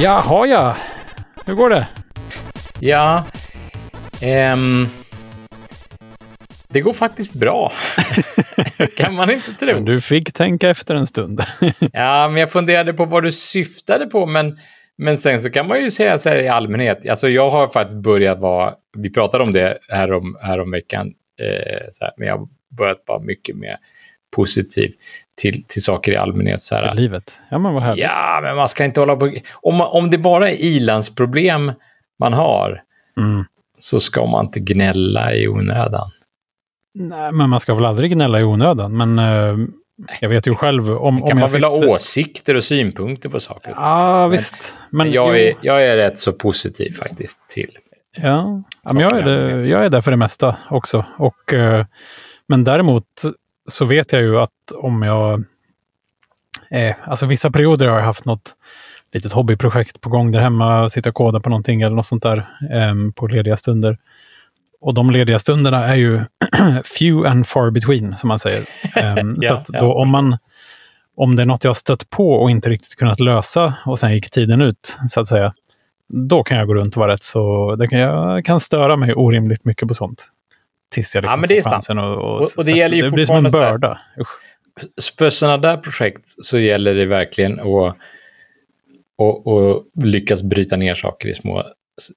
Jaha ja, hur går det? Ja, ehm, det går faktiskt bra. kan man inte tro. Men du fick tänka efter en stund. ja, men jag funderade på vad du syftade på, men, men sen så kan man ju säga så här i allmänhet. Alltså jag har faktiskt börjat vara, vi pratade om det här om, här om veckan, eh, här, men jag har börjat vara mycket mer positiv till, till saker i allmänhet. Så här. Till livet. Ja, men vad härligt. Ja, men man ska inte hålla på... Om, om det bara är ilandsproblem man har, Mm. så ska man inte gnälla i onödan. Nej, men man ska väl aldrig gnälla i onödan. Men eh, jag vet ju själv om, kan om man jag väl ha sitter... åsikter och synpunkter på saker? Ja, visst. Men Men jag, är, jag är rätt så positiv faktiskt till. Ja, ja men jag är, det, jag är där för det mesta också. Och, eh, men däremot så vet jag ju att om jag... Eh, alltså vissa perioder har jag haft något litet hobbyprojekt på gång där hemma, sitta och koda på någonting eller något sånt där eh, på lediga stunder. Och de lediga stunderna är ju few and far between, som man säger. Så Ja, ja. då om man om det är något jag har stött på och inte riktigt kunnat lösa och sen gick tiden ut, så att säga, då kan jag gå runt och vara rätt så... Det kan, jag kan störa mig orimligt mycket på sånt. Tills jag Ja, liksom är får chansen och, och, Och- och det gäller ju det blir som en börda. Usch. För sådana där projekt så gäller det verkligen att och, och lyckas bryta ner saker i små,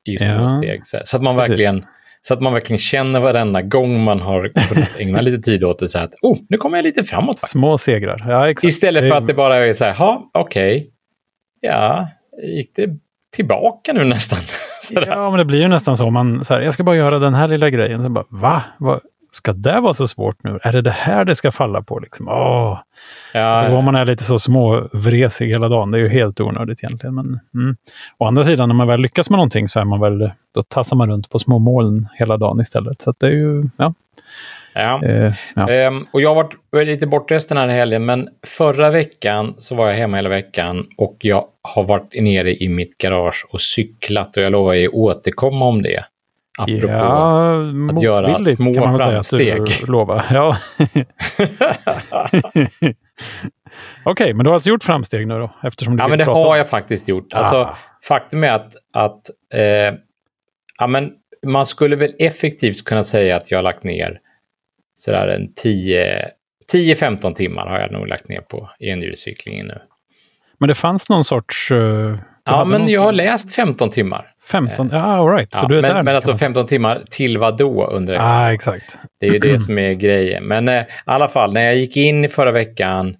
i små Ja, steg. Så, så att man precis. verkligen så att man verkligen känner varenda gång man har kunnat ägna lite tid åt det så att oh, nu kommer jag lite framåt. faktiskt." Små segrar. Ja, exakt. Istället för att det bara är så här, ja, okej, ja, gick det tillbaka nu nästan? Sådär. Ja, men det blir ju nästan så. Man, så här, jag ska bara göra den här lilla grejen. Så bara, va? va? Ska det vara så svårt nu? Är det det här det ska falla på? Liksom? Åh. Ja, Så går man är lite så småvresig hela dagen. Det är ju helt onödigt egentligen. Men, mm. Å andra sidan, när man väl lyckas med någonting så är man väl, då tassar man runt på små moln hela dagen istället. Så det är ju, ja. Ja. Eh, ja. Ehm, och jag har varit lite bortrest den här helgen, men förra veckan så var jag hemma hela veckan och jag har varit nere i mitt garage och cyklat och jag lovar ju återkomma om det. Apropå. ja, göra motvilligt små kan man väl säga att du framsteg. lovar. Ja. Okej, men du har alltså gjort framsteg nu då? Eftersom du ja, men det om- har jag faktiskt gjort. Alltså, Ah. Faktum är att, att eh, ja, men man skulle väl effektivt kunna säga att jag har lagt ner sådär en 10 10-15 timmar har jag nog lagt ner på enhjulscyklingen nu. Men det fanns någon sorts... eh, Ja, men jag har läst 15 timmar. 15? Ja, all right. Så Ja, du är där men nu, men alltså kan man säga. 15 timmar till vad då? Jag. Ah, exakt. Det är ju det som är grejen. Men eh, i alla fall, när jag gick in i förra veckan,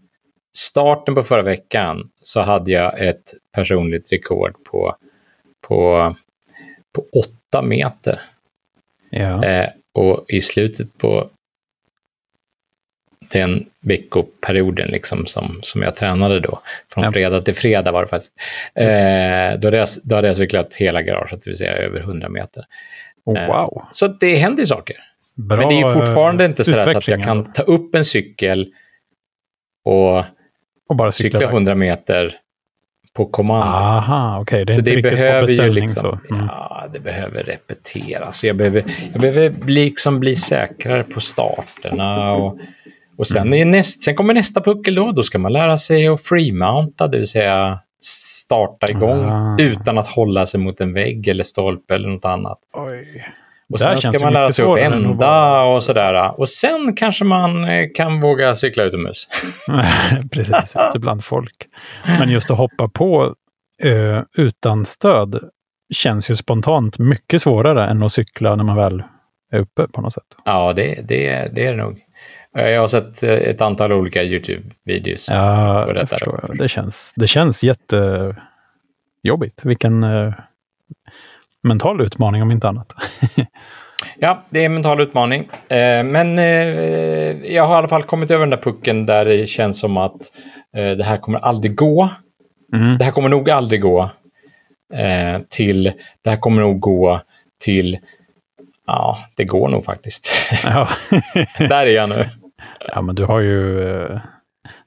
starten på förra veckan, så hade jag ett personligt rekord på, på, på 8 meter. Ja. Eh, och i slutet på den veckoperioden liksom som, som jag tränade då, från Ja. fredag till fredag var det faktiskt, eh, då, hade jag, då hade jag cyklat hela garaget, det vill säga över 100 meter. Oh, eh, wow. Så att det händer saker. Bra Men det är fortfarande eh, inte så att jag kan ta upp en cykel och Och bara cykla cykla iväg. 100 meter på kommando. Aha, okej. Det är så inte det riktigt på behöver ju beställning liksom, så. Mm. ja, det behöver repeteras. Jag behöver, jag behöver bli, liksom bli säkrare på starterna och, och sen, Mm. är näst, sen kommer nästa puckel då. Då ska man lära sig att freemounta, det vill säga starta igång Ah. utan att hålla sig mot en vägg eller stolpe eller något annat. Oj. Och sen ska man lära sig att vända och sådär. Och sen kanske man eh, kan våga cykla utomhus. Precis, ute bland folk. Men just att hoppa på ö, utan stöd känns ju spontant mycket svårare än att cykla när man väl är uppe på något sätt. Ja, det, det, det är det nog. Eh, Jag har sett eh, ett antal olika YouTube-videos. Ja, på det detta förstår. Det känns, det känns jättejobbigt. Vilken eh, mental utmaning om inte annat. Ja, det är en mental utmaning. Eh, Men eh, jag har i alla fall kommit över den där pucken där det känns som att det här kommer aldrig gå. Mm. Det här kommer nog aldrig gå. Till, det här kommer nog gå till, ja, det går nog faktiskt. Ja. där är jag nu. Ja, men du har ju... Eh,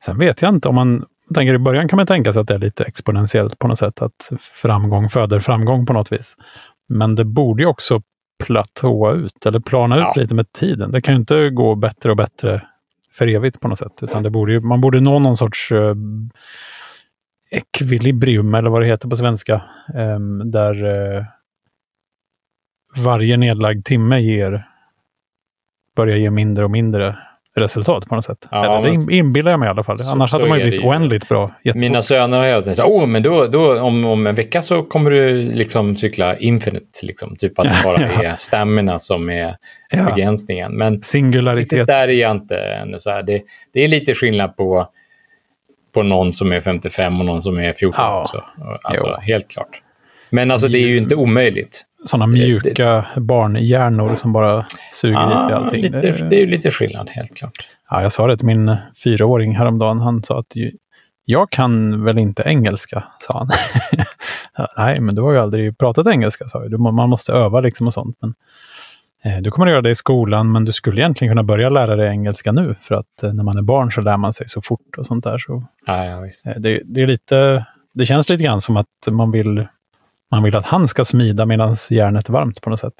sen vet jag inte om man tänker i början kan man tänka sig att det är lite exponentiellt på något sätt, att framgång föder framgång på något vis. Men det borde ju också platåa ut eller plana ut Ja. lite med tiden. Det kan ju inte gå bättre och bättre för evigt på något sätt, utan det borde ju, man borde nå någon sorts eh, ekvilibrium, eller vad det heter på svenska, um, där uh, varje nedlagd timme ger, börjar ge mindre och mindre resultat på något sätt. Ja, Eller, men, det inbillar jag mig i alla fall. Annars hade man ju blivit oändligt bra. Jättebra. Mina söner har hela tiden sagt, oh, men då, då, om, om en vecka så kommer du liksom cykla infinite. Liksom. Typ att det bara ja. är stamina som är ja. begränsningen. Men Singularitet. där är jag inte ännu. Så här. Det, det är lite skillnad på, på någon som är 55 och någon som är 14. Ja. Alltså, helt klart. Men alltså det är ju inte omöjligt sådana mjuka barnhjärnor som bara suger ah, i sig allting. Lite, det är ju lite skillnad, helt klart. Ja, jag sa det till min fyraåring häromdagen. Han sa att jag kan väl inte engelska, sa han. Nej, men du har ju aldrig pratat engelska, sa jag. Man måste öva liksom och sånt. Men, eh, du kommer att göra det i skolan, men du skulle egentligen kunna börja lära dig engelska nu. För att eh, när man är barn så lär man sig så fort och sånt där. Så, ja, ja, eh, det, det, är lite, det känns lite grann som att man vill man vill att han ska smida medan järnet är varmt på något sätt.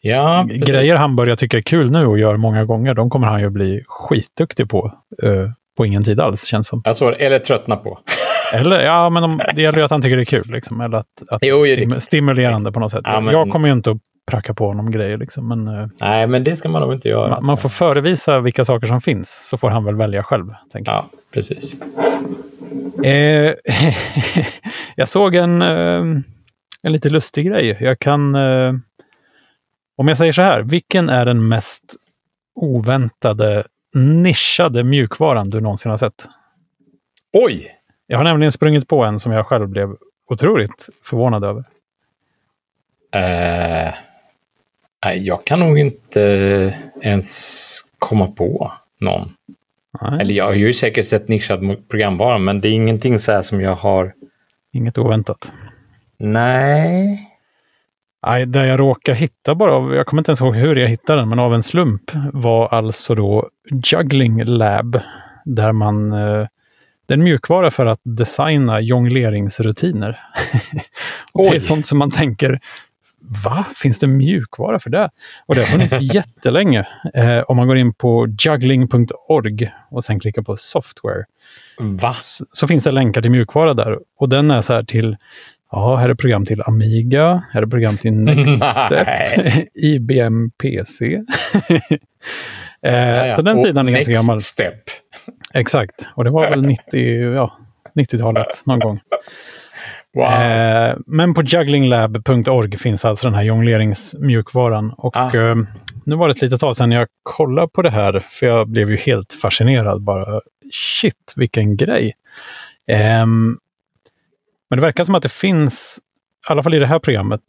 Ja, Grejer han börjar tycka är kul nu och gör många gånger, de kommer han ju bli skitduktig på. Uh, på ingen tid alls, känns som. Alltså, eller tröttna på. eller, ja, men de, det gäller ju att han tycker det är kul. Liksom, eller att, att jo, stim stimulerande på något sätt. Ja, men... Jag kommer ju inte att pracka på honom grejer. Liksom, men, uh, Nej, men det ska man nog inte göra. Man, man, får förevisa vilka saker som finns, så får han väl välja själv. Tänker ja, precis. Eh, jag såg en... Uh, en lite lustig grej. Jag kan... Eh, om jag säger så här, vilken är den mest oväntade nischade mjukvaran du någonsin har sett? Oj! Jag har nämligen sprungit på en som jag själv blev otroligt förvånad över. Uh, jag kan nog inte ens komma på någon. Nej. Eller jag har ju säkert sett nischad programvara, men det är ingenting så här som jag har... Inget oväntat. Nej. Nej, där jag råkade hitta bara, jag kommer inte ens ihåg hur jag hittade den, men av en slump var alltså då Juggling Lab, där man eh, det är en mjukvara för att designa jongleringsrutiner. det är sånt som man tänker, va? Finns det mjukvara för det? Och det har funnits jättelänge. Eh, om man går in på juggling.org och sen klickar på software. Va? Så, så, finns det länkar till mjukvara där. Och den är så här till Ja, här är program till Amiga, här är program till Nextstep, IBM PC. eh, ja, ja. Så den sidan är ganska gammal. Step. Exakt, och det var väl 90, ja, 90-talet någon gång. Wow. Eh, men på jugglinglab.org finns alltså den här jongleringsmjukvaran. Och ah. eh, nu var det ett litet tag sedan jag kollade på det här, för jag blev ju helt fascinerad. Bara shit, vilken grej! Um, men det verkar som att det finns, i alla fall i det här programmet,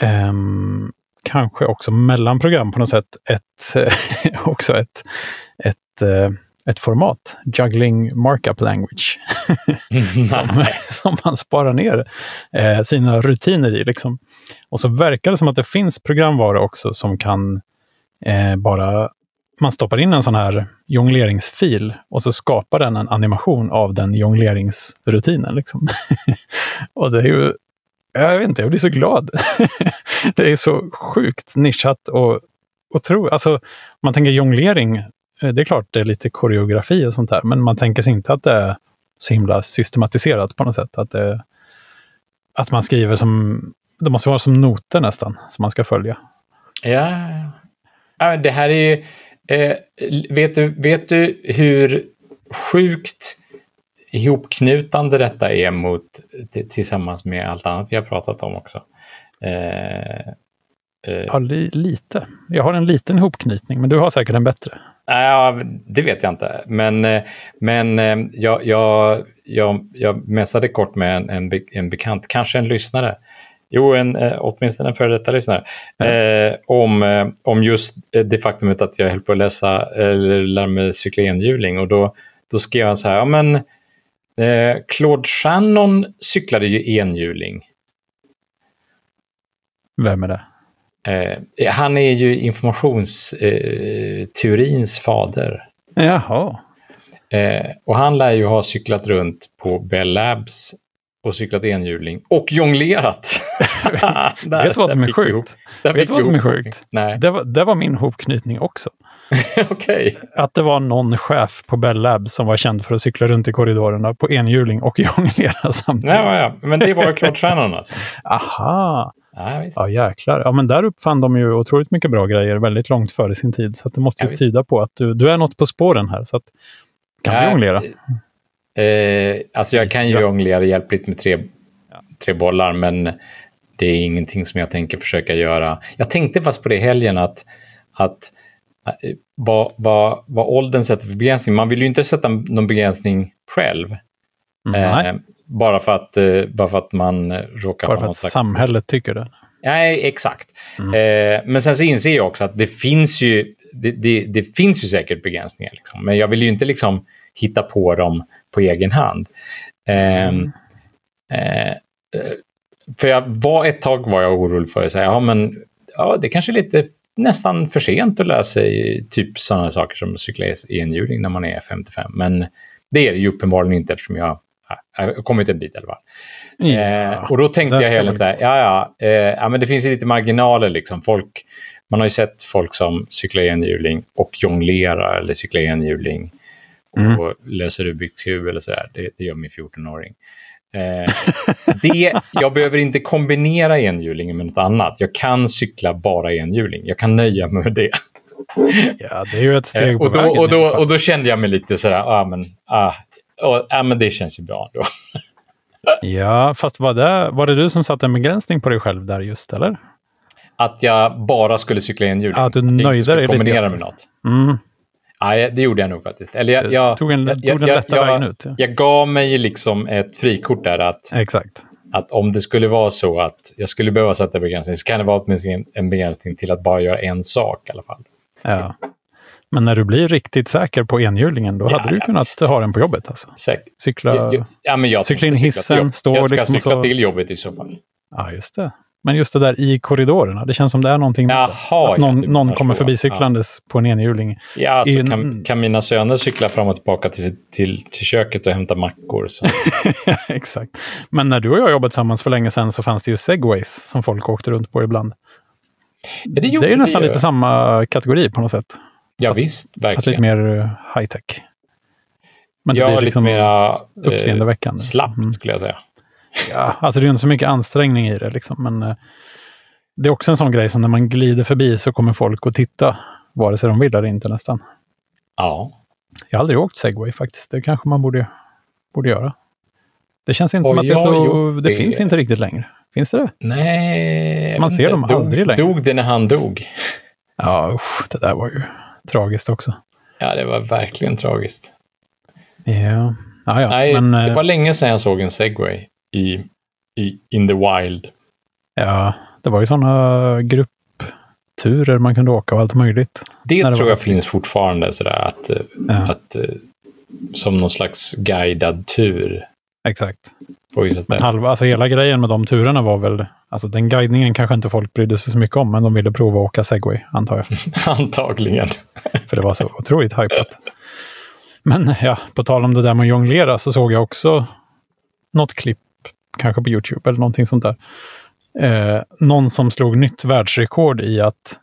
eh, kanske också mellan program på något sätt, ett, också ett, ett, eh, ett format, Juggling Markup Language, som, som man sparar ner eh, sina rutiner i. Liksom. Och så verkar det som att det finns programvara också som kan eh, bara man stoppar in en sån här jongleringsfil och så skapar den en animation av den jongleringsrutinen. Liksom. och det är ju, jag vet inte, jag blir så glad. det är så sjukt nischat och otroligt, alltså man tänker jonglering, eh, det är klart det är lite koreografi och sånt där, men man tänker sig inte att det är så himla systematiserat på något sätt. Att, det, att man skriver som, det måste vara som noter nästan, som man ska följa. Ja, det här är ju Eh, vet, du, vet du hur sjukt ihopknutande detta är mot, tillsammans med allt annat vi har pratat om också? Eh, eh. Ja, li, lite. Jag har en liten ihopknytning, men du har säkert en bättre. Ja, det vet jag inte. Men, eh, men eh, jag, jag, jag, jag mässade kort med en, en, en bekant, kanske en lyssnare, Jo, en, eh, åtminstone en före detta lyssnare. Mm. Eh, om, eh, om just eh, det faktumet att jag höll på att läsa, eller lära mig cykla enhjuling. Och då, då skrev han så här, ja men eh, Claude Shannon cyklade ju enhjuling. Vem är det? Eh, han är ju informationsteorins fader. Jaha. och han lär ju ha cyklat runt på Bell Labs och cyklat enhjuling och jonglerat. Där, vet du vad som är sjukt? Vet vad som är sjukt? Nej. Det var, det var min hopknytning också. Okay. Att det var någon chef på Bell Labs som var känd för att cykla runt i korridorerna på enhjuling och jonglera samtidigt. Ja, ja, men det var klart alltså. Aha. Ja, ja, jäklar. Ja, men där uppfann de ju otroligt mycket bra grejer väldigt långt före sin tid. Så det måste ju tyda på att du, du är något på spåren här. Så att, kan ja, du jonglera? Eh, alltså jag kan ju jonglera hjälpligt med tre, tre bollar, men det är ingenting som jag tänker försöka göra. Jag tänkte fast på det i helgen att, att eh, vad, vad, vad åldern sätter för begränsning. Man vill ju inte sätta någon begränsning själv. Mm, eh, bara, för att, eh, bara för att man råkar bara ha att slags... samhället tycker det. Nej, exakt. Mm. Eh, men sen så inser jag också att det finns ju, det, det, det finns ju säkert begränsningar. Liksom. Men jag vill ju inte liksom hitta på dem på egen hand. Eh, mm. eh, för jag var ett tag var jag orolig för att säga, ja men ja, det kanske är lite nästan för sent att lära sig typ sådana saker som cykla enhjuling när man är 55. Men det är det ju uppenbarligen inte eftersom jag har kommit en bit i alla fall. Ja, eh, och då tänkte jag hela här, ja ja, eh, ja, men det finns ju lite marginaler liksom. Folk, man har ju sett folk som cyklar enhjuling och jonglerar eller cyklar enhjuling mm. och löser Rubiks kub eller sådär. Det, det gör min 14-åring. Eh, det, jag behöver inte kombinera enhjulingen med något annat. Jag kan cykla bara enhjuling. Jag kan nöja mig med det. Ja, det är ju ett steg eh, på och då, vägen. Och då, och då kände jag mig lite sådär, ah, men, ah, oh, ah, men det känns ju bra då. ja, fast var det, var det du som satte en begränsning på dig själv där just, eller? Att jag bara skulle cykla enhjuling. Att du nöjde dig lite. kombinera med något. Mm. Ja, det gjorde jag nog faktiskt. Eller jag, jag tog en, jag, tog den lätta jag, vägen ut. Ja. Jag gav mig liksom ett frikort där att, Exakt. att om det skulle vara så att jag skulle behöva sätta begränsning så kan det vara åtminstone en begränsning till att bara göra en sak i alla fall. Ja. Men när du blir riktigt säker på enhjulingen, då ja, hade du kunnat visst. ha den på jobbet. Alltså. Säkert. Cykla, ja, cykla in hissen, stå jag ska liksom cykla så... till jobbet i så fall. Ja, just det. Men just det där i korridorerna, det känns som det är någonting Jaha, att någon, någon kommer förbi cyklandes ja. på en enhjuling. Ja, alltså, I, kan, kan mina söner cykla fram och tillbaka till, till, till köket och hämta mackor? Exakt. Men när du och jag jobbade tillsammans för länge sedan så fanns det ju segways som folk åkte runt på ibland. Ja, det, det, är ju nästan lite samma kategori på något sätt. Ja, fast, visst, verkligen. Fast lite mer eh, high tech. Men det ja, blir liksom lite mer uppseendeväckande. Eh, slappt mm. skulle jag säga. Ja, alltså det är inte så mycket ansträngning i det, liksom, men eh, det är också en sån grej som när man glider förbi så kommer folk att titta, vare sig de vill eller inte nästan. Ja. Jag har aldrig åkt segway faktiskt. Det kanske man borde, borde göra. Det känns inte och som att det, så, det, det finns inte riktigt längre. Finns det det? Nej. Man ser dem dog, aldrig längre. Dog det när han dog? Ja, usch, det där var ju tragiskt också. Ja, det var verkligen tragiskt. Ja, ja, ja. Nej, men, det eh, var länge sedan jag såg en segway i, i in the wild. Ja, det var ju sådana gruppturer man kunde åka och allt möjligt. Det, det tror jag finns fortfarande sådär att, ja. att som någon slags guidad tur. Exakt. Men halva, alltså hela grejen med de turerna var väl, alltså den guidningen kanske inte folk brydde sig så mycket om, men de ville prova att åka segway, antar jag. Antagligen. För det var så otroligt hypat. Men ja, på tal om det där med att jonglera så såg jag också något klipp, kanske på YouTube eller någonting sånt där. Eh, någon som slog nytt världsrekord i att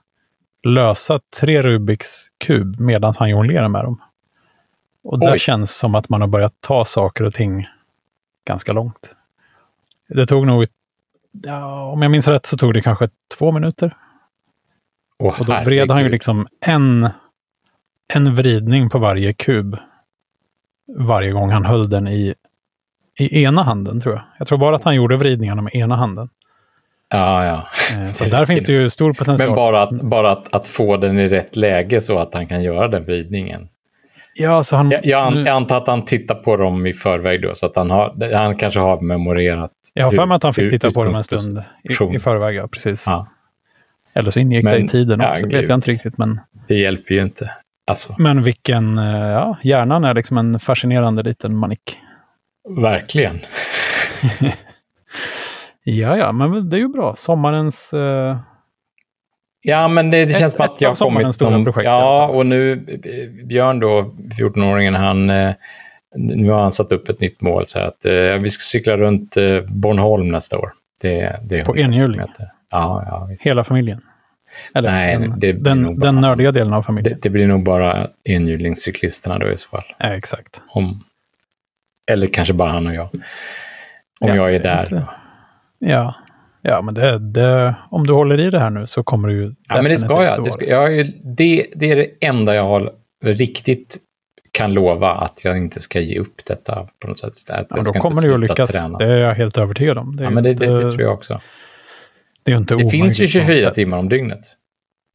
lösa tre Rubiks kub medan han jonglerar med dem. Och det känns som att man har börjat ta saker och ting ganska långt. Det tog nog, ja, om jag minns rätt, så tog det kanske två minuter. Oh, och då vred han ju liksom en, en vridning på varje kub varje gång han höll den i, i ena handen, tror jag. Jag tror bara att han gjorde vridningarna med ena handen. Ja, ja. Eh, så där finns det ju stor potential. Men bara, att, bara att, att få den i rätt läge så att han kan göra den vridningen. Ja, så han, jag, jag antar att han tittar på dem i förväg då, så att han, har, han kanske har memorerat. Jag har för mig att han fick titta på dem en stund i, i förväg, ja precis. Ja. Eller så ingick men, det i tiden också, ja, vet jag inte riktigt. Men... Det hjälper ju inte. Alltså. Men vilken, eh, ja, hjärnan är liksom en fascinerande liten manik. Verkligen. ja, ja, men det är ju bra. Sommarens uh Ja, men det, det känns ett, som att jag har kommit... Stora projekt, ja, och nu Björn då, 14-åringen, han, eh, nu har han satt upp ett nytt mål så att eh, vi ska cykla runt eh, Bornholm nästa år. Det, det På enhjuling? Ja, ja. Hela familjen? Eller Nej, den, det den, bara- den nördiga delen av Det, familjen? det blir nog bara enhjulingscyklisterna då i så fall. Ja, exakt. Om, eller kanske bara han och jag. Om Ja, jag är där. inte. Ja, ja men det, det, om du håller i det här nu så kommer du ju Ja, men det ska jag. Det, ska, jag är, det, det är det enda jag har riktigt kan lova att jag inte ska ge upp detta på något sätt. Att Ja, då kommer du ju att lyckas. träna. Det är jag helt övertygad om. Det, Ja, men det, inte, det, det tror jag också. det är inte Det finns ju omöjligt på något 24 sätt. timmar om dygnet.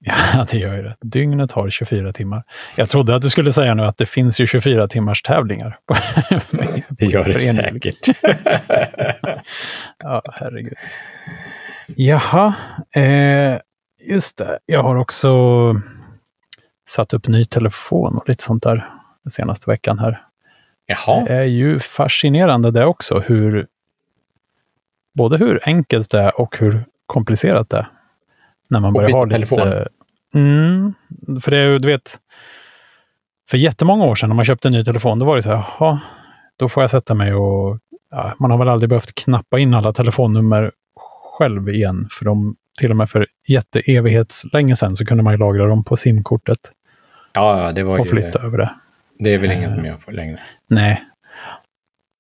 Ja, det gör ju det. Dygnet har 24 timmar. Jag trodde att du skulle säga nu att det finns ju 24 timmars tävlingar. Det gör det säkert. Ja, herregud. Jaha, eh, just det. Jag har också satt upp ny telefon och lite sånt där den senaste veckan här. Jaha, Det är ju fascinerande det också, hur både hur enkelt det är och hur komplicerat det är. När man Och börjar ha lite... telefon. Mm, för det är ju, du vet, för jättemånga år sedan när man köpte en ny telefon, då var det så här, jaha, då får jag sätta mig och... Ja, man har väl aldrig behövt knappa in alla telefonnummer själv igen, för de, till och med för jätteevighetslänge sedan så kunde man lagra dem på simkortet ja, det var och flytta över det. Det är väl Eh. ingen som gör för längre. Nej.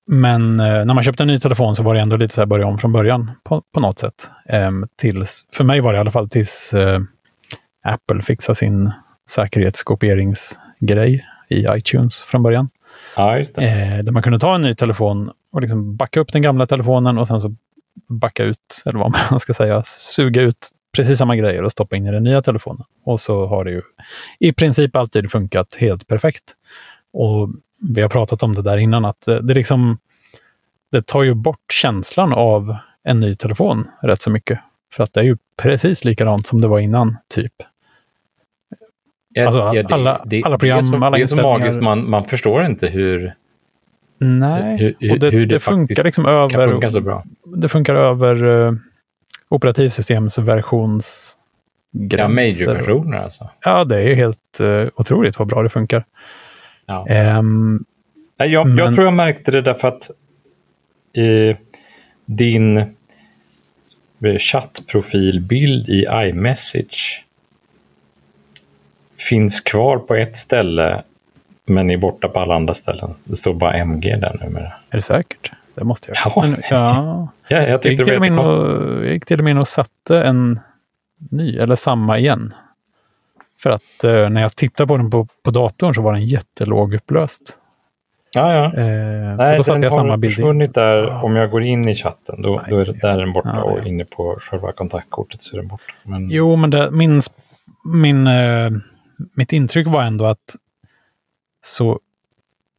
Men eh, när man köpte en ny telefon så var det ändå lite så här börja om från början på, på något sätt. Ehm, tills, för mig var det i alla fall tills eh, Apple fixade sin säkerhetskopieringsgrej i iTunes från början. Ja, just det. Eh, där man kunde ta en ny telefon och liksom backa upp den gamla telefonen och sen så backa ut, eller vad man ska säga, suga ut precis samma grejer och stoppa in i den nya telefonen. Och så har det ju i princip alltid funkat helt perfekt. Och vi har pratat om det där innan, att det, det liksom det tar ju bort känslan av en ny telefon rätt så mycket. För att det är ju precis likadant som det var innan, typ. Ja, alltså, ja, det- alla- det- alla program, det är så, alla Det är så magiskt, man, man förstår inte hur, Nej, hur, hur, och det, hur det, det, funkar liksom över så bra. det funkar över uh, operativsystemsversionsgränser. Ja, major-versioner alltså. Ja, det är ju helt eh, otroligt vad bra det funkar. Ja. Ehm, Nej, Jag, Men- jag tror jag märkte det därför att eh, din eh, chattprofilbild i iMessage finns kvar på ett ställe men är borta på alla andra ställen. Det står bara MG där numera. är det säkert? Det måste jag. Ja. Men, ja. Ja, jag Jag, gick till och jag gick till och med in och satte en ny, eller samma igen. För att eh, när jag tittade på den på, på datorn så var den jättelågupplöst. Ja, ja. Eh, Nej, då satte den jag samma har bild in. försvunnit där. Ah. Om jag går in i chatten, då, då är det, där är den borta. Ja, och ja. inne på själva kontaktkortet så är den borta. Men, Jo, men det, min, min, eh, mitt intryck var ändå att så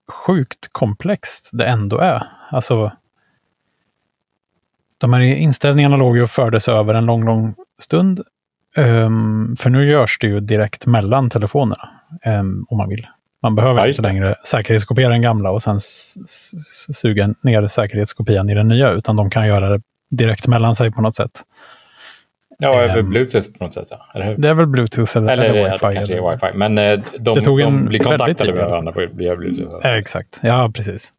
sjukt komplext det ändå är. Alltså, de här inställningarna låg ju och fördes över en lång, lång stund. Ehm, för nu görs det ju direkt mellan telefonerna, ehm, om man vill. Man behöver Ja, inte längre säkerhetskopiera den gamla och sen suga ner säkerhetskopian i den nya, utan de kan göra det direkt mellan sig på något sätt. Ja, över Ehm, Bluetooth på något sätt. Ja. Eller hur? Det är väl Bluetooth eller, Eller, eller ja, wifi. det kanske eller- är wifi. Men eh, de, Det tog de en blir väldigt kontaktade med varandra via Bluetooth. Ja, exakt. Ja, precis.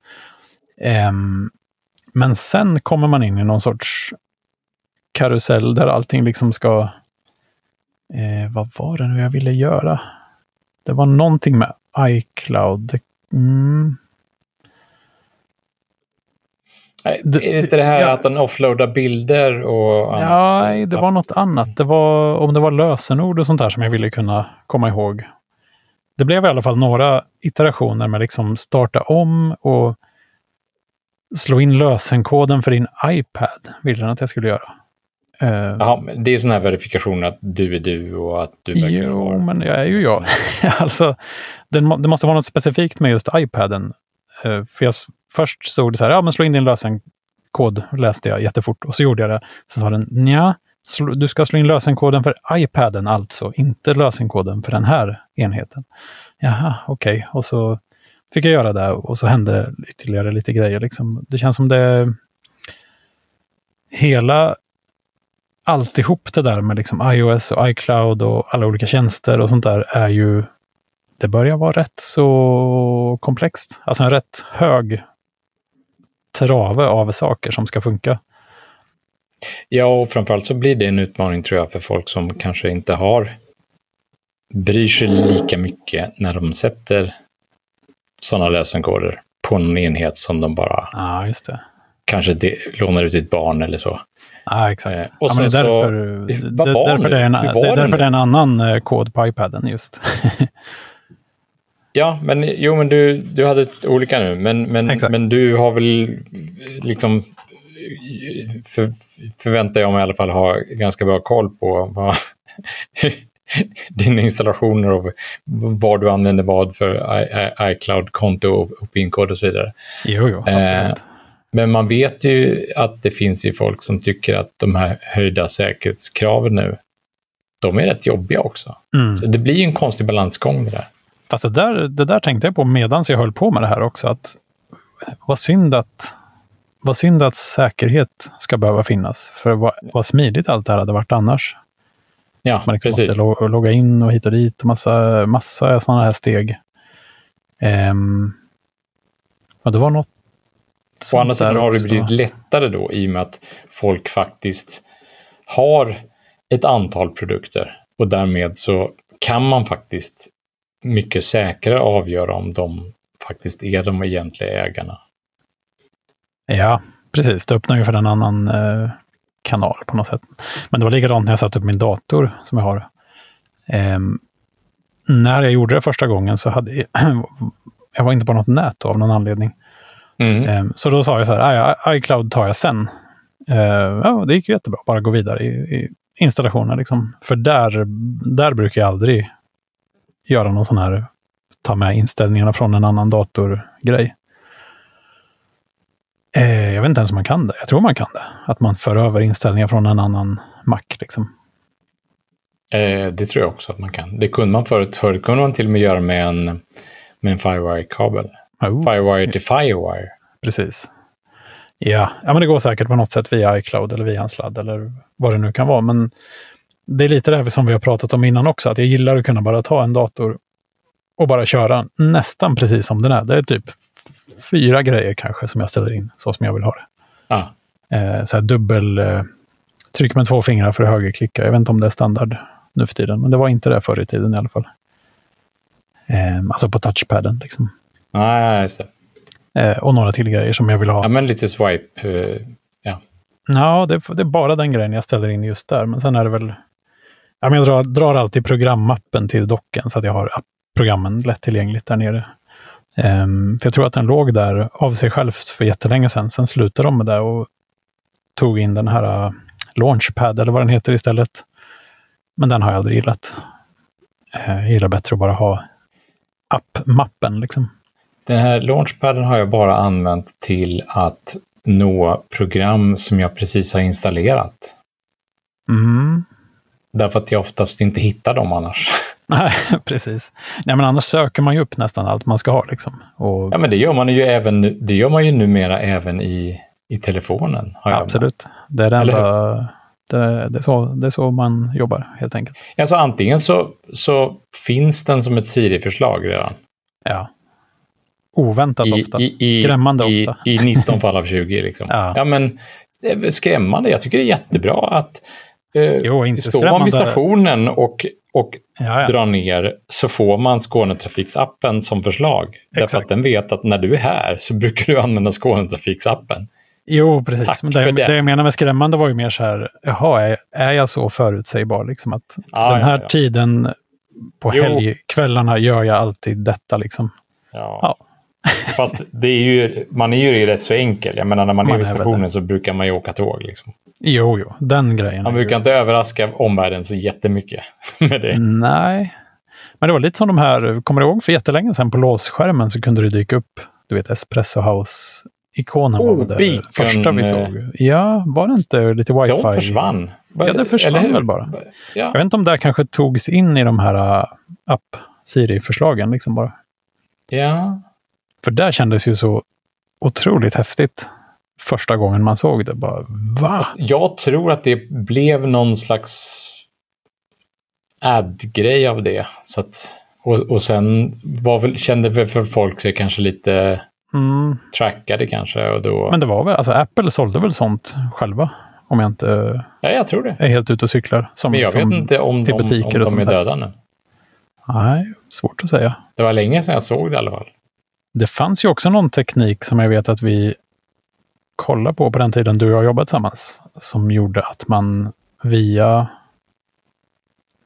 Ehm, men sen kommer man in i någon sorts karusell där allting liksom ska... Eh, vad var det nu jag ville göra? Det var någonting med iCloud. Mm. Nej, Det- är det inte det här ja. att den offloadar bilder och? Ja, nej, det var något annat. Det var om det var lösenord och sånt där som jag ville kunna komma ihåg. Det blev i alla fall några iterationer med liksom starta om och slå in lösenkoden för din iPad. Ville den att jag skulle göra. Eh, Jaha, det är sån här verifikation att du är du och att du verkligen jo, har... men jag är ju jag. alltså, det, må- det måste vara något specifikt med just iPaden. Eh, för jag, först stod det så här, ja men slå in din lösenkod, läste jag jättefort. Och så gjorde jag det. Så sa den, Nja, du ska slå in lösenkoden för iPaden alltså, inte lösenkoden för den här enheten. Jaha, okej. Och så fick jag göra det och så hände ytterligare lite grejer. Liksom. Det känns som det... Hela alltihop det där med liksom iOS och iCloud och alla olika tjänster och sånt där är ju... det börjar vara rätt så komplext. Alltså en rätt hög trave av saker som ska funka. Ja, och framförallt så blir det en utmaning tror jag för folk som kanske inte har bryr sig lika mycket när de sätter sådana lösenkoder på en enhet som de bara Ja, just det. kanske de, lånar ut till ett barn eller så. Ja, exakt. Eh, och ja, men det är så- därför, vad det, därför det är en, det är därför det är en annan eh, kod på iPaden just. Ja, men jo, men du, du hade olika nu, men, men, Exakt. men du har väl liksom för, förväntar jag mig i alla fall ha ganska bra koll på vad, dina installationer och var du använder vad för iCloud-konto och PIN-kod och så vidare. jo, jo, Eh. Men man vet ju att det finns ju folk som tycker att de här höjda säkerhetskraven nu, de är rätt jobbiga också. Mm. Så det blir ju en konstig balansgång det där. Fast det där, det där tänkte jag på medan jag höll på med det här också. Att vad synd att, vad synd att säkerhet ska behöva finnas. För vad, vad smidigt allt det här hade varit annars. Ja, Man liksom precis. måste lo- logga in och hit och dit och massa, massa sådana här steg. Um, och det var något Å andra sidan har det blivit lättare då i och med att folk faktiskt har ett antal produkter och därmed så kan man faktiskt mycket säkrare avgöra om de faktiskt är de egentliga ägarna. Ja, precis. Det öppnar ju för en annan eh, kanal på något sätt. Men det var likadant när jag satte upp min dator som jag har. Ehm, när jag gjorde det första gången så hade jag, jag var inte på något nät då, av någon anledning. Mm. Ehm, så då sa jag så här, "Aj, iCloud tar jag sen. Ehm, ja, det gick ju jättebra, bara gå vidare i, i installationen. Liksom. För där, där brukar jag aldrig göra någon sån här ta med inställningarna från en annan dator-grej. Eh, jag vet inte ens om man kan det. Jag tror man kan det. Att man för över inställningar från en annan Mac. Liksom. Eh, det tror jag också att man kan. Det kunde man förut. Förut kunde man till och med göra med en, med en Firewire-kabel. Oh, Firewire till Firewire. precis. Ja. ja, men det går säkert på något sätt via iCloud eller via en sladd eller vad det nu kan vara. Men det är lite det här som vi har pratat om innan också. Att jag gillar att kunna bara ta en dator och bara köra nästan precis som den är. Det är typ fyra grejer kanske som jag ställer in så som jag vill ha det. Ah, eh, så här dubbel eh, tryck med två fingrar för att högerklicka. Jag vet inte om det är standard nu för tiden, men det var inte det förr i tiden i alla fall. Eh, alltså på touchpaden liksom. nej, just det. Eh, och några till grejer som jag vill ha. Ja, men lite swipe. Eh, ja. Ja, det, det är bara den grejen jag ställer in just där. Men sen är det väl... Ja, men jag drar, drar alltid programmappen till docken så att jag har programmen lättillgängligt där nere. Ehm, för jag tror att den låg där av sig självt för jättelänge sedan. Sen slutade de med det och tog in den här uh, Launchpad eller vad den heter istället. Men den har jag aldrig gillat. Eh, jag gillar bättre att bara ha appmappen liksom. Den här launchpaden har jag bara använt till att nå program som jag precis har installerat. Mm. Därför att jag oftast inte hittar dem annars. Nej, precis. Nej, men annars söker man ju upp nästan allt man ska ha. Liksom. Och, Ja, men det gör man ju även det gör man ju numera även i, i telefonen. Absolut. Det är, Eller enda, det, är, det, är så, det är så man jobbar helt enkelt. Alltså antingen så, så finns den som ett Siri-förslag redan. Ja. Oväntat I, ofta. i, i, Skrämmande ofta. I 19 fall av 20 liksom. Ja. ja, men det är väl skrämmande. Jag tycker det är jättebra att eh, Jo, inte står man vid stationen och, och drar ner så får man Skånetrafiksappen som förslag. Därför Exakt. att den vet att när du är här så brukar du använda Skånetrafiksappen. Jo, precis. Tack Men det, det. det jag menar med skrämmande var ju mer så här, jaha, är, är jag så förutsägbar? Liksom att Ja, den här ja, ja. tiden på helgkvällarna gör jag alltid detta. Liksom. Ja. Ja. Fast det är ju, man är ju rätt så enkel. Jag menar när man, Man är vid stationen så brukar man ju åka tåg. Liksom. Jo, jo, den grejen. Man är ju- brukar inte överraska omvärlden så jättemycket med det. Nej. Men det var lite som de här, kommer du ihåg för jättelänge sedan på låsskärmen så kunde det dyka upp, du vet Espresso House-ikonen Oh, var det beacon, första vi eh, såg. Ja, var det inte lite wifi? De försvann. Ja, det försvann väl bara. Jag Ja. vet inte om det här kanske togs in i de här uh, app Siri-förslagen liksom bara. ja. För där kändes ju så otroligt häftigt första gången man såg det. Bara, va? Jag tror att det blev någon slags ad-grej av det. Så att och, och sen var väl, kände väl för folk sig kanske lite Mm. trackade kanske. Och då, Men det var väl, alltså Apple sålde väl sånt själva? Om jag inte ja, jag tror det. är helt ute och cyklar. Som Men jag liksom, vet inte om, till de, butiker om och de är döda nu. Nej, svårt att säga. Det var länge sedan jag såg det i alla fall. Det fanns ju också någon teknik som jag vet att vi kollade på på den tiden du och jag jobbade tillsammans. Som gjorde att man via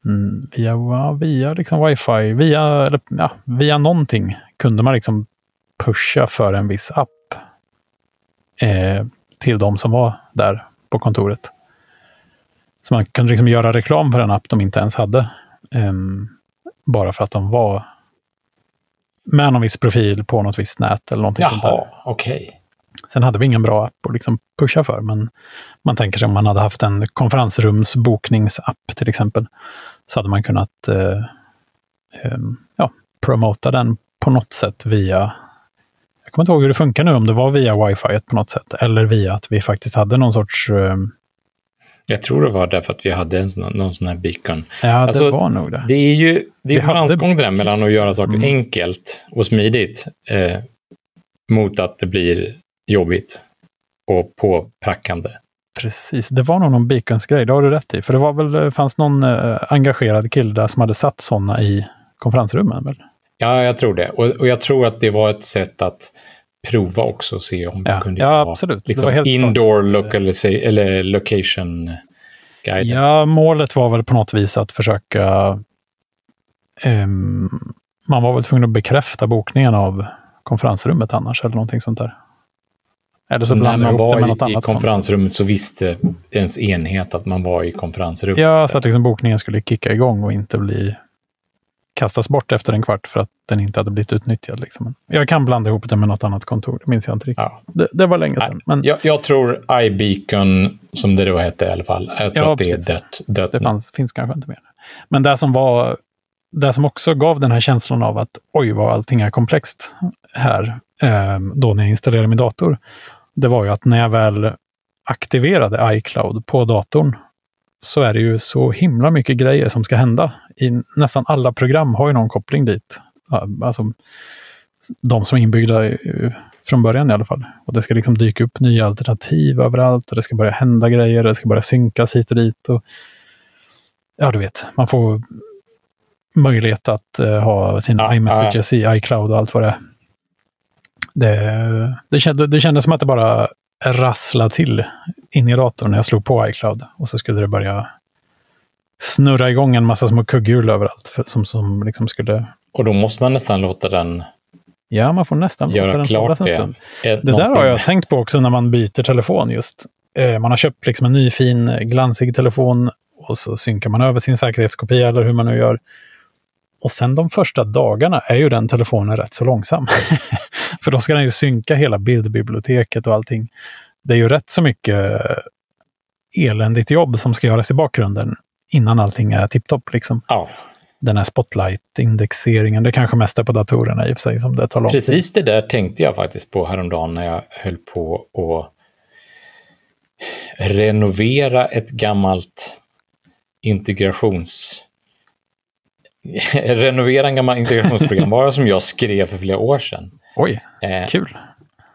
mm, via, via liksom wifi, via, eller, ja, via någonting kunde man liksom pusha för en viss app eh, till de som var där på kontoret. Så man kunde liksom göra reklam för en app de inte ens hade. Eh, bara för att de var med någon viss profil på något visst nät eller någonting sånt. Jaha, okej. Sen hade vi ingen bra app att liksom pusha för, men man tänker sig om man hade haft en konferensrumsbokningsapp till exempel, så hade man kunnat eh, ehm, ja, promota den på något sätt via jag kommer inte ihåg hur det funkar nu, om det var via wifi på något sätt, eller via att vi faktiskt hade någon sorts... ehm, Jag tror det var därför att vi hade en sån, någon sån här beacon. ja, Alltså, det var nog det. Det är ju det är balansgång det där mellan att göra saker Mm. enkelt och smidigt eh, mot att det blir jobbigt och påprackande. Precis, det var nog någon beacons-grej, det har du rätt i. För det var väl, det fanns någon eh, engagerad kille där som hade satt sådana i konferensrummen. Väl? Ja, jag tror det. Och, och jag tror att det var ett sätt att prova också och se om Ja, det kunde ja absolut. Liksom helt indoor localiza- eller location guide. Ja, målet var väl på något vis att försöka... ehm, man var väl tvungen att bekräfta bokningen av konferensrummet annars, eller någonting sånt där. Eller så när man var i annat. konferensrummet så visste ens enhet att man var i konferensrummet. Ja, så att liksom bokningen skulle kicka igång och inte bli kastas bort efter en kvart för att den inte hade blivit utnyttjad. Liksom. Jag kan blanda ihop det med något annat kontor, det minns jag inte riktigt. Ja. Det, det var länge sedan. Men jag, jag tror iBeacon, som det då hette i alla fall, jag tror Ja, att det är precis. dött. dött Det fanns, finns kanske inte mer. Men det som var det som också gav den här känslan av att oj, vad allting är komplext här, eh, då när jag installerade min dator, det var ju att när jag väl aktiverade iCloud på datorn så är det ju så himla mycket grejer som ska hända. I nästan alla program har ju någon koppling dit. Alltså, de som är inbyggda från början i alla fall. Och det ska liksom dyka upp nya alternativ överallt och det ska börja hända grejer, det ska börja synkas hit och dit. Och, ja, du vet, man får möjlighet att eh, ha sina iMessages i iCloud och allt vad det är. Det, det, kände, det kändes som att det bara rasslade till in i datorn när jag slog på iCloud. Och så skulle det börja snurra igång en massa små kugghjul överallt. För, som, som liksom skulle... Och då måste man nästan låta den Ja, man får nästan låta göra den klart det. Ett- Det där har någonting- jag tänkt på också när man byter telefon just. Eh, Man har köpt liksom en ny fin eh, glansig telefon och så synkar man över sin säkerhetskopia eller hur man nu gör. Och sen de första dagarna är ju den telefonen rätt så långsam. För då ska den ju synka hela bildbiblioteket och allting. Det är ju rätt så mycket eh, eländigt jobb som ska göras i bakgrunden innan allting är tipptopp. Liksom. Ja, Den här spotlight-indexeringen, det kanske mest är på datorerna i och för sig som det tar lång tid. precis det där tänkte jag faktiskt på häromdagen när jag höll på att renovera ett gammalt integrations... renovera en gammal integrationsprogramvara som jag skrev för flera år sedan. Oj, Eh, kul!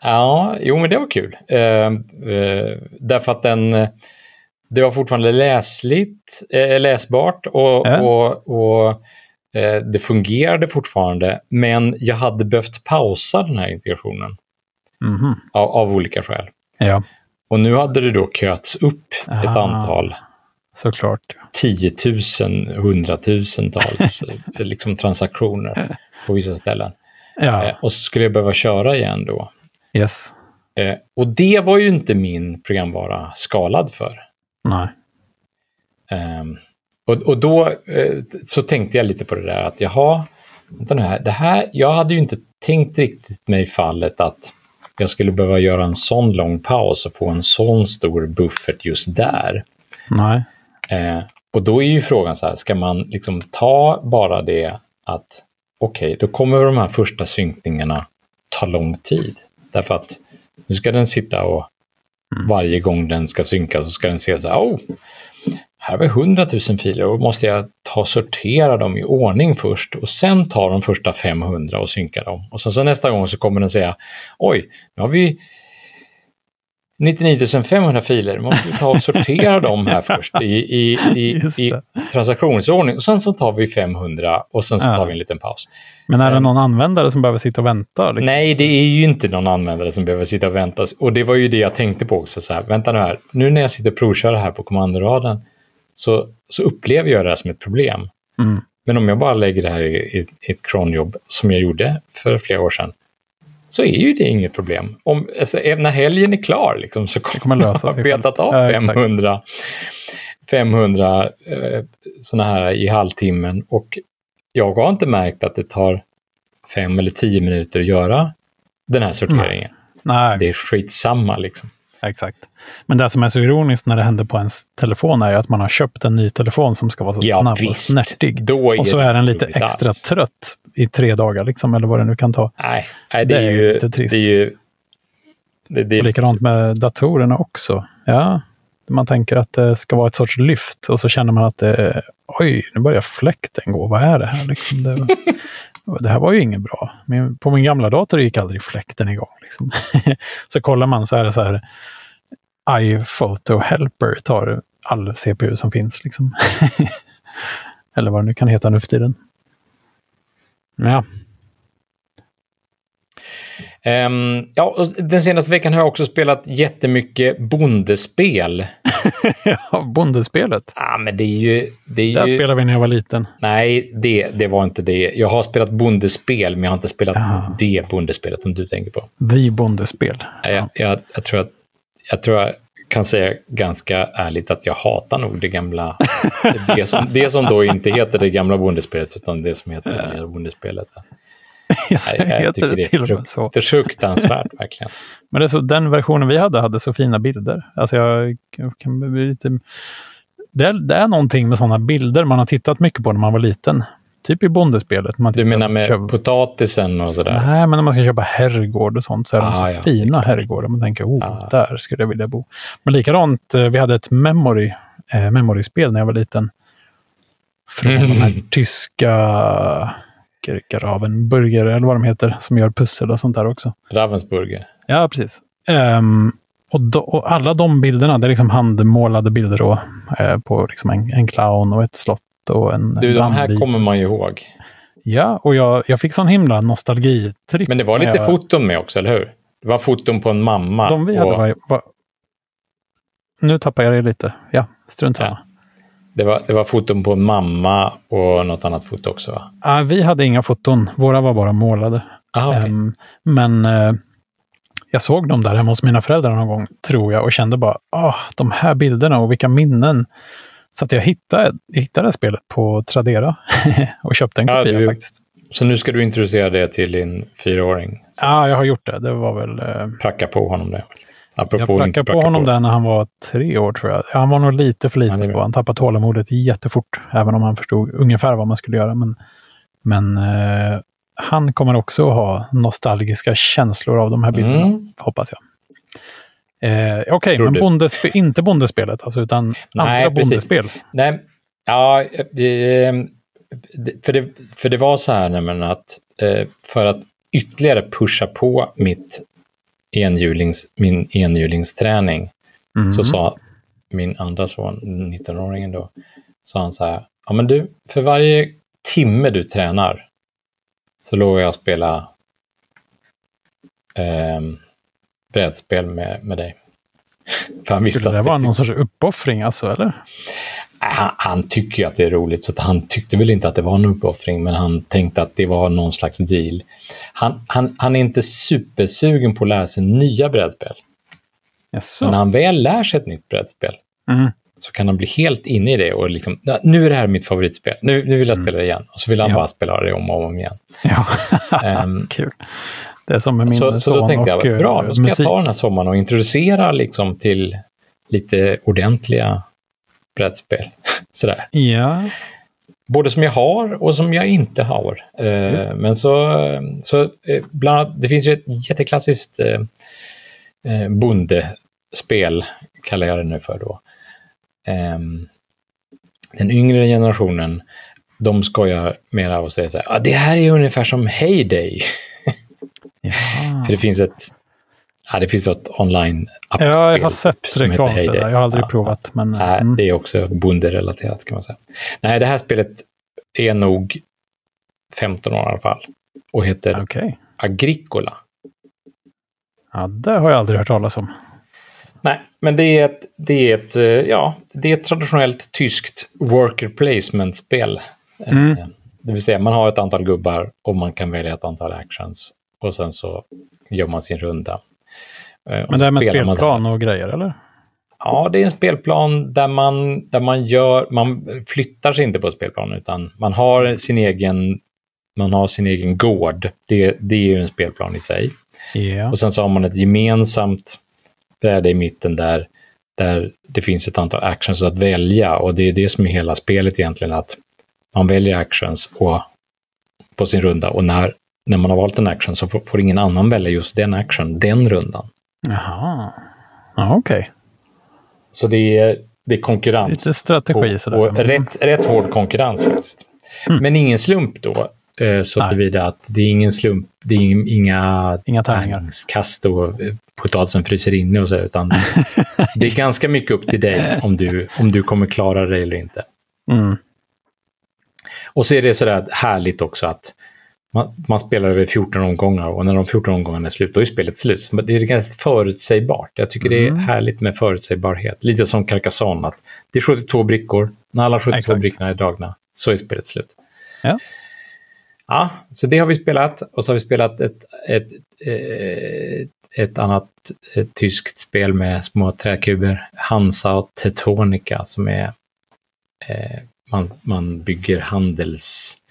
Ja, jo men det var kul. Eh, eh, därför att den, eh, det var fortfarande läsligt, eh, läsbart och, Ja. och, och eh, det fungerade fortfarande. Men jag hade behövt pausa den här integrationen Mhm. av, av olika skäl. Ja, Och nu hade det då köats upp ett Ah. antal såklart. tiotusen, hundratusentals eh, liksom transaktioner på vissa ställen. Ja, och så skulle jag behöva köra igen då. yes. Och det var ju inte min programvara skalad för. Nej. Ehm, och, och då eh, så tänkte jag lite på det där att jaha, vänta nu här, det här, jag hade ju inte tänkt riktigt mig fallet att jag skulle behöva göra en sån lång paus och få en sån stor buffert just där. Nej. Eh, och då är ju frågan så här, ska man liksom ta bara det att okej, då kommer de här första synkningarna ta lång tid. Därför att nu ska den sitta och varje gång den ska synkas så ska den se så här, oh, här har vi 100 000 filer och måste jag ta och sortera dem i ordning först och sen ta de första 500 och synka dem. Och sen så nästa gång så kommer den säga oj, nu har vi 99 500 filer, måste vi ta och sortera dem här först i, i, i, i transaktionsordning? Och sen så tar vi 500 och sen så tar vi en liten paus. Men är det någon användare som behöver sitta och vänta? Liksom? Nej, det är ju inte någon användare som behöver sitta och vänta. Och det var ju det jag tänkte på också. Så här, vänta nu här, nu när jag sitter och provkör här på kommandoraden så, så upplever jag det här som ett problem. Mm. Men om jag bara lägger det här i, i, i ett cronjobb som jag gjorde för flera år sedan så är ju det inget problem. Om, alltså, när helgen är klar liksom, så kommer, kommer man ha betat av ja, 500, 500 eh, sådana här i halvtimmen och jag har inte märkt att det tar fem eller tio minuter att göra den här sorteringen. Nej. Det är skitsamma liksom. Exakt. Men det som är så ironiskt när det händer på ens telefon är ju att man har köpt en ny telefon som ska vara så ja, snabb visst. och snärtig. och så är den lite extra alls. trött i tre dagar, liksom, eller vad det nu kan ta. Nej, nej det, det, är ju lite trist. Det är ju, det, det är likadant med datorerna också. Ja, man tänker att det ska vara ett sorts lyft och så känner man att det, oj, nu börjar fläkten gå. Vad är det här? Liksom det, det här var ju inget bra. Min, på min gamla dator gick aldrig fläkten igång. Liksom. så kollar man så är det så här iPhoto Helper tar all CPU som finns. Liksom. Eller vad det nu kan heta nu för tiden. Ja. Um, ja, den senaste veckan har jag också spelat jättemycket bondespel. ja, bondespelet? Ja, men det är ju... Det är Där ju... spelade vi när jag var liten. Nej, det, det var inte det. Jag har spelat bondespel, men jag har inte spelat ja. det bondespelet som du tänker på. The bondespel. Jag, jag, jag, tror att jag tror jag kan säga ganska ärligt att jag hatar nog det gamla. det, som, det som då inte heter det gamla bondespelet, utan det som heter det nya bondespelet. jag, jag, jag tycker det till och med så. Det är fruktansvärt verkligen. Men det är så, den versionen vi hade hade så fina bilder. Alltså jag, jag kan bli lite... Det är, det är någonting med sådana bilder man har tittat mycket på när man var liten. Typ i bondespelet. Man du menar med köpa... potatisen och sådär? Nej, men när man ska köpa herrgård och sånt så är ah, de så ja, fina herrgårdar. Man tänker, oh, ah. där skulle jag vilja bo. Men likadant, eh, vi hade ett memory, eh, memory-spel när jag var liten. Från mm. de här tyska Ravenburger, eller vad de heter, som gör pussel och sånt där också. Ravensburger. Ja, precis. Um, och, do, och, alla de bilderna, det är liksom handmålade bilder då, eh, på liksom en, en, clown och ett slott och en Du, de här kommer man ju ihåg. Ja, och jag, jag fick sån himla nostalgitripp. Men det var lite jag... foton med också, eller hur? Det var foton på en mamma. De vi och... hade var, var... Nu tappar jag det lite. Ja, strunt samma. Ja. Det var, det var foton på mamma och något annat foto också va? Ah, vi hade inga foton. Våra var bara målade. Ah, okay. um, men uh, jag såg dem där hemma hos mina föräldrar någon gång, tror jag, och kände bara, ah, de här bilderna och vilka minnen. Så att jag hittade, jag hittade spelet på Tradera och köpte en kopia ja, faktiskt. Så nu ska du introducera det till din fyraåring? Ja, ah, jag har gjort det. Det var väl... Uh, Pracka på honom det. Apropå jag prackade på honom på. där när han var tre år tror jag. Han var nog lite för liten. Han tappade tålamodet jättefort. Även om han förstod ungefär vad man skulle göra. Men, men eh, han kommer också ha nostalgiska känslor av de här bilderna, mm. hoppas jag. Eh, Okej, okay, men bondespe inte bondespelet alltså, utan Nej, andra precis. bondespel. Nej, ja, eh, för, det, för det var så här nämligen att eh, för att ytterligare pusha på mitt enhjulings, min enhjulingsträning mm. så sa min andra son, 19-åringen då, sa han så här, ja men du, för varje timme du tränar så lovar jag att spela eh, brädspel med, med dig. För han visste det att vara någon sorts uppoffring alltså, eller? Han, han, tycker ju att det är roligt, så han tyckte väl inte att det var en uppoffring, men han tänkte att det var någon slags deal. Han, han, han är inte supersugen på att lära sig nya brädspel. Jaså. Men när han väl lär sig ett nytt brädspel mm. så kan han bli helt inne i det och liksom, nu är det här mitt favoritspel, nu, nu vill jag mm. spela det igen. Och så vill han ja. bara spela det om och om igen. Ja, um, kul. Det är som med min så, son Så då tänkte jag, bra, då ska musik. jag ta den här sommaren och introducera liksom till lite ordentliga brädspel. Sådär. Ja. Både som jag har och som jag inte har. Eh, men så, så eh, bland annat, det finns ju ett jätteklassiskt eh, eh bondespel, kallar jag det nu för då. Eh, den yngre generationen, de skojar mera och säger så här, ah, det här är ungefär som Heyday. För det finns ett, ja, det finns ett online Ja, jag har sett reklam för det. Jag har aldrig ja, provat. Men, nej, mm. Det är också bonderelaterat kan man säga. Nej, det här spelet är nog 15 år i alla fall. Och heter okay. Agricola. Ja, det har jag aldrig hört talas om. Nej, men det är ett, det är ett, eh, ja, det är ett traditionellt tyskt worker placement-spel. Mm. Eh, det vill säga man har ett antal gubbar och man kan välja ett antal actions. Och sen så gör man sin runda. Eh, men det är med spelplan och grejer eller? Ja, det är en spelplan där man, där man gör, man flyttar sig inte på spelplanen utan man har sin egen, man har sin egen gård. Det, det är ju en spelplan i sig. Yeah. Och sen så har man ett gemensamt bräde i mitten där, där det finns ett antal actions att välja och det är det som är hela spelet egentligen att man väljer actions och, på sin runda och när, när man har valt en action så får, får ingen annan välja just den action den rundan. Jaha, ja, okej. Okay. Så det är, det är konkurrens. Lite strategi och, sådär. Och rätt, rätt hård konkurrens faktiskt. Mm. Men ingen slump då. Eh, så tillvida att det är ingen slump, det är inga, inga kast och eh, potatisen fryser inne och så, utan det är ganska mycket upp till dig om du, om du kommer klara det eller inte. Mm. Och så är det sådär härligt också att man, man, spelar över 14 omgångar och när de 14 omgångarna är slut, då är spelet slut. det är ganska förutsägbart. Jag tycker mm. det är mm. härligt med förutsägbarhet. Lite som Carcassonne, att det är 72 brickor. När alla 72 Exakt. brickorna är dragna så är spelet slut. Ja. Ja, så det har vi spelat och så har vi spelat ett, ett, ett, ett annat ett tyskt spel med små träkuber, Hansa och Teutonica som är eh, man, man bygger handelsrutter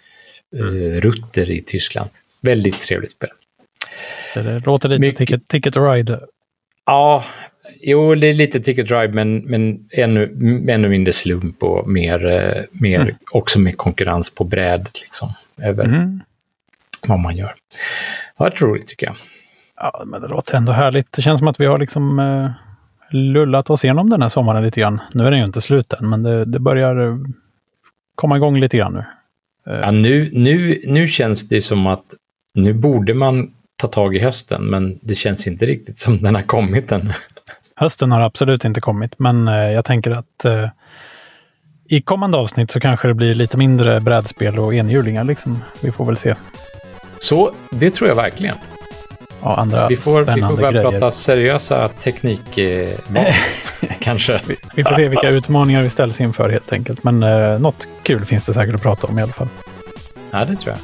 mm. i Tyskland. Väldigt trevligt spel. Det låter lite Mycket... ticket, ticket Ride. Ja, jo, det är lite Ticket Ride men, men ännu, ännu mindre slump och mer, eh, mer mm. också med konkurrens på bräd. Liksom över mm. vad man gör. Det var roligt tycker jag. Ja, men det låter ändå härligt. Det känns som att vi har liksom eh, lullat oss igenom den här sommaren lite grann. Nu är den ju inte slut än, men det, det börjar eh, komma igång lite grann nu. Ja, nu, nu. Nu känns det som att nu borde man ta tag i hösten, men det känns inte riktigt som den har kommit än. Hösten har absolut inte kommit, men eh, jag tänker att eh, i kommande avsnitt så kanske det blir lite mindre brädspel och enhjulingar. Liksom. Vi får väl se. Så det tror jag verkligen. Ja, andra vi får, spännande Vi får börja grejer. prata seriösa teknik eh, kanske. Vi, vi, får se vilka utmaningar vi ställs inför helt enkelt. Men eh, något kul finns det säkert att prata om i alla fall. Ja, det tror jag.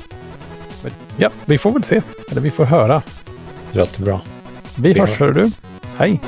Ja, vi får väl se. Eller vi får höra. Låter bra. Vi, vi hörs, hör du. Hej!